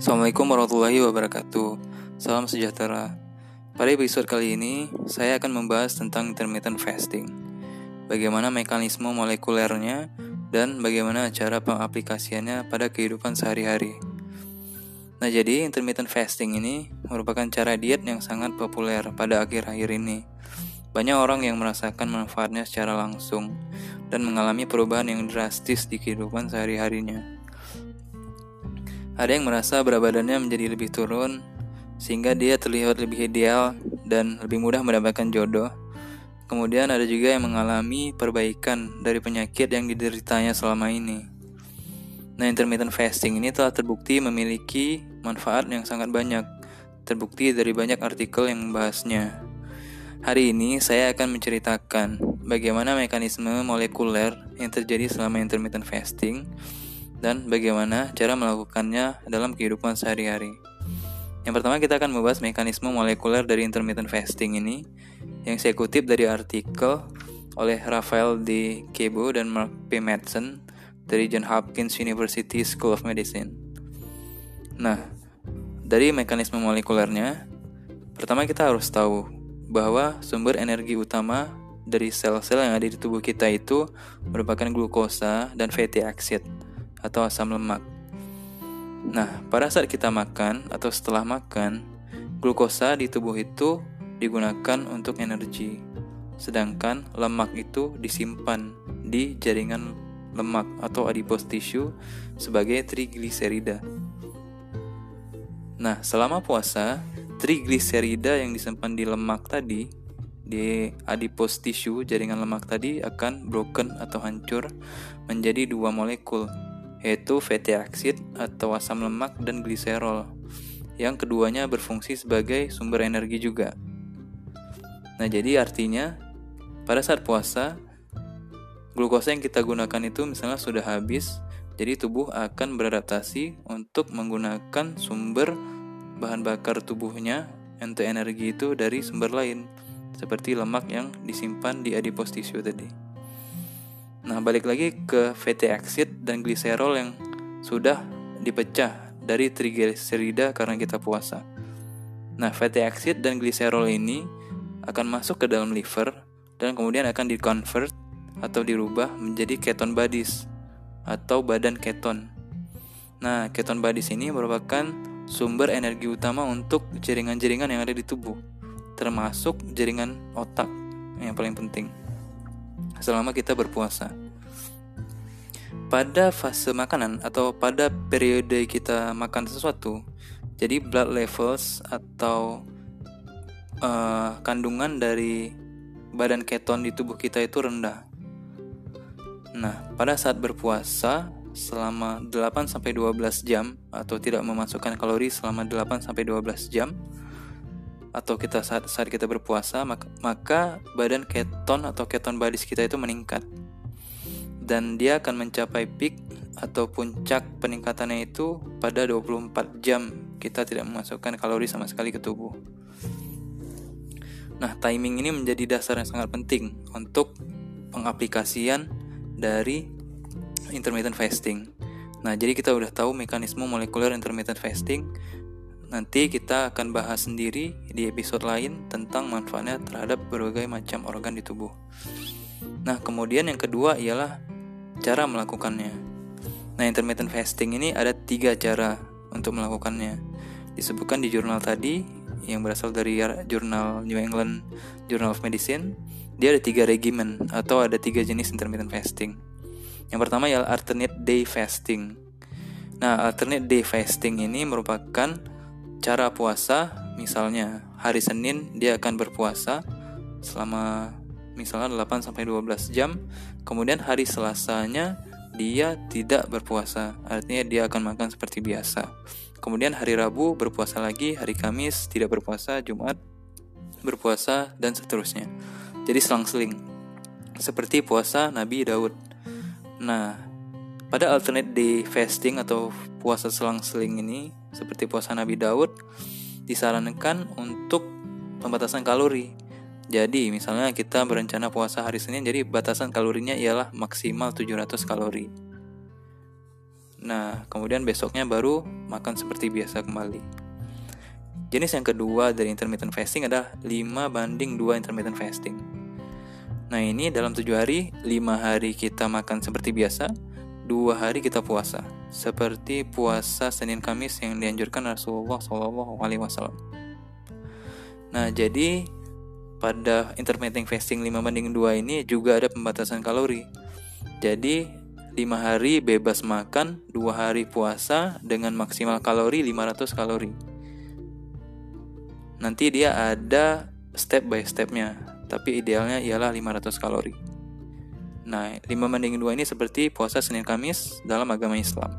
Assalamualaikum warahmatullahi wabarakatuh. Salam sejahtera. Pada episode kali ini, saya akan membahas tentang intermittent fasting. Bagaimana mekanisme molekulernya dan bagaimana cara pengaplikasiannya pada kehidupan sehari-hari. Nah, jadi intermittent fasting ini merupakan cara diet yang sangat populer pada akhir-akhir ini. Banyak orang yang merasakan manfaatnya secara langsung dan mengalami perubahan yang drastis di kehidupan sehari-harinya. Ada yang merasa berat badannya menjadi lebih turun, sehingga dia terlihat lebih ideal dan lebih mudah mendapatkan jodoh. Kemudian ada juga yang mengalami perbaikan dari penyakit yang dideritanya selama ini. Nah, intermittent fasting ini telah terbukti memiliki manfaat yang sangat banyak, terbukti dari banyak artikel yang membahasnya. Hari ini saya akan menceritakan bagaimana mekanisme molekuler yang terjadi selama intermittent fasting dan bagaimana cara melakukannya dalam kehidupan sehari-hari. Yang pertama kita akan membahas mekanisme molekuler dari intermittent fasting ini yang saya kutip dari artikel oleh Rafael D. Kebo dan Mark P. Madsen dari John Hopkins University School of Medicine. Nah, dari mekanisme molekulernya, pertama kita harus tahu bahwa sumber energi utama dari sel-sel yang ada di tubuh kita itu merupakan glukosa dan fatty acid atau asam lemak. Nah, pada saat kita makan atau setelah makan, glukosa di tubuh itu digunakan untuk energi, sedangkan lemak itu disimpan di jaringan lemak atau adipose tissue sebagai trigliserida. Nah, selama puasa, trigliserida yang disimpan di lemak tadi di adipose tissue jaringan lemak tadi akan broken atau hancur menjadi dua molekul yaitu fatty acid atau asam lemak dan gliserol. Yang keduanya berfungsi sebagai sumber energi juga. Nah, jadi artinya pada saat puasa glukosa yang kita gunakan itu misalnya sudah habis, jadi tubuh akan beradaptasi untuk menggunakan sumber bahan bakar tubuhnya untuk energi itu dari sumber lain seperti lemak yang disimpan di adipose tissue tadi. Nah, balik lagi ke fatty acid dan gliserol yang sudah dipecah dari trigliserida karena kita puasa. Nah, fatty acid dan gliserol ini akan masuk ke dalam liver dan kemudian akan dikonvert atau dirubah menjadi keton bodies atau badan keton. Nah, keton bodies ini merupakan sumber energi utama untuk jaringan-jaringan yang ada di tubuh, termasuk jaringan otak yang paling penting selama kita berpuasa. Pada fase makanan atau pada periode kita makan sesuatu, jadi blood levels atau uh, kandungan dari badan keton di tubuh kita itu rendah. Nah, pada saat berpuasa selama 8 sampai 12 jam atau tidak memasukkan kalori selama 8 sampai 12 jam, atau kita saat saat kita berpuasa maka, maka badan keton atau keton bodies kita itu meningkat dan dia akan mencapai peak atau puncak peningkatannya itu pada 24 jam kita tidak memasukkan kalori sama sekali ke tubuh. Nah, timing ini menjadi dasar yang sangat penting untuk pengaplikasian dari intermittent fasting. Nah, jadi kita udah tahu mekanisme molekuler intermittent fasting Nanti kita akan bahas sendiri di episode lain tentang manfaatnya terhadap berbagai macam organ di tubuh. Nah, kemudian yang kedua ialah cara melakukannya. Nah, intermittent fasting ini ada tiga cara untuk melakukannya. Disebutkan di jurnal tadi yang berasal dari jurnal New England Journal of Medicine. Dia ada tiga regimen atau ada tiga jenis intermittent fasting. Yang pertama ialah alternate day fasting. Nah, alternate day fasting ini merupakan cara puasa misalnya hari Senin dia akan berpuasa selama misalnya 8 sampai 12 jam. Kemudian hari Selasanya dia tidak berpuasa artinya dia akan makan seperti biasa. Kemudian hari Rabu berpuasa lagi hari Kamis tidak berpuasa Jumat berpuasa dan seterusnya. Jadi selang-seling. Seperti puasa Nabi Daud. Nah pada alternate day fasting atau puasa selang-seling ini seperti puasa Nabi Daud disarankan untuk pembatasan kalori. Jadi, misalnya kita berencana puasa hari Senin, jadi batasan kalorinya ialah maksimal 700 kalori. Nah, kemudian besoknya baru makan seperti biasa kembali. Jenis yang kedua dari intermittent fasting adalah 5 banding 2 intermittent fasting. Nah ini dalam 7 hari, 5 hari kita makan seperti biasa, 2 hari kita puasa. Seperti puasa Senin Kamis yang dianjurkan Rasulullah SAW. Nah jadi pada intermittent fasting 5 banding 2 ini juga ada pembatasan kalori. Jadi 5 hari bebas makan, 2 hari puasa dengan maksimal kalori 500 kalori nanti dia ada step by stepnya tapi idealnya ialah 500 kalori nah 5 banding 2 ini seperti puasa Senin Kamis dalam agama Islam.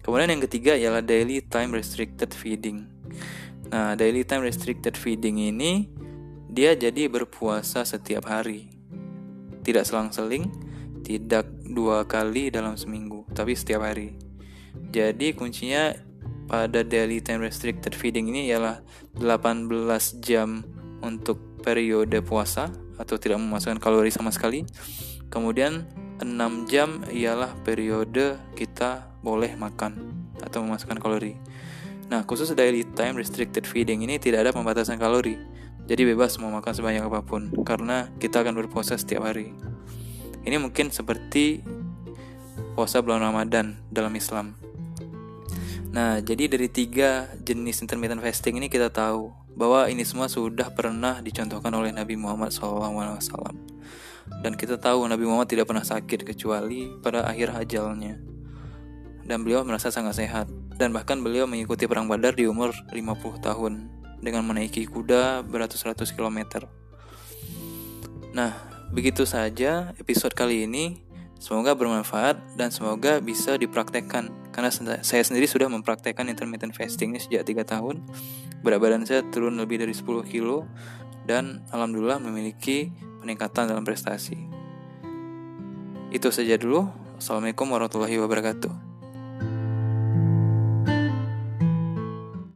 Kemudian yang ketiga ialah daily time restricted feeding. Nah daily time restricted feeding ini dia jadi berpuasa setiap hari. Tidak selang-seling tidak dua kali dalam seminggu tapi setiap hari. Jadi kuncinya pada daily time restricted feeding ini ialah 18 jam untuk periode puasa atau tidak memasukkan kalori sama sekali. Kemudian 6 jam ialah periode kita boleh makan atau memasukkan kalori. Nah, khusus daily time restricted feeding ini tidak ada pembatasan kalori. Jadi bebas mau makan sebanyak apa pun karena kita akan berpuasa setiap hari. Ini mungkin seperti puasa bulan Ramadan dalam Islam. Nah, jadi dari tiga jenis intermittent fasting ini kita tahu bahwa ini semua sudah pernah dicontohkan oleh Nabi Muhammad SAW. Dan kita tahu Nabi Muhammad tidak pernah sakit kecuali pada akhir ajalnya. Dan beliau merasa sangat sehat. Dan bahkan beliau mengikuti perang Badar di umur 50 tahun dengan menaiki kuda beratus-ratus kilometer. Nah, begitu saja episode kali ini. Semoga bermanfaat dan semoga bisa dipraktekkan karena saya sendiri sudah mempraktekkan intermittent fasting ini sejak 3 tahun. Berat badan saya turun lebih dari 10 kilo dan alhamdulillah memiliki peningkatan dalam prestasi. Itu saja dulu. Assalamualaikum warahmatullahi wabarakatuh.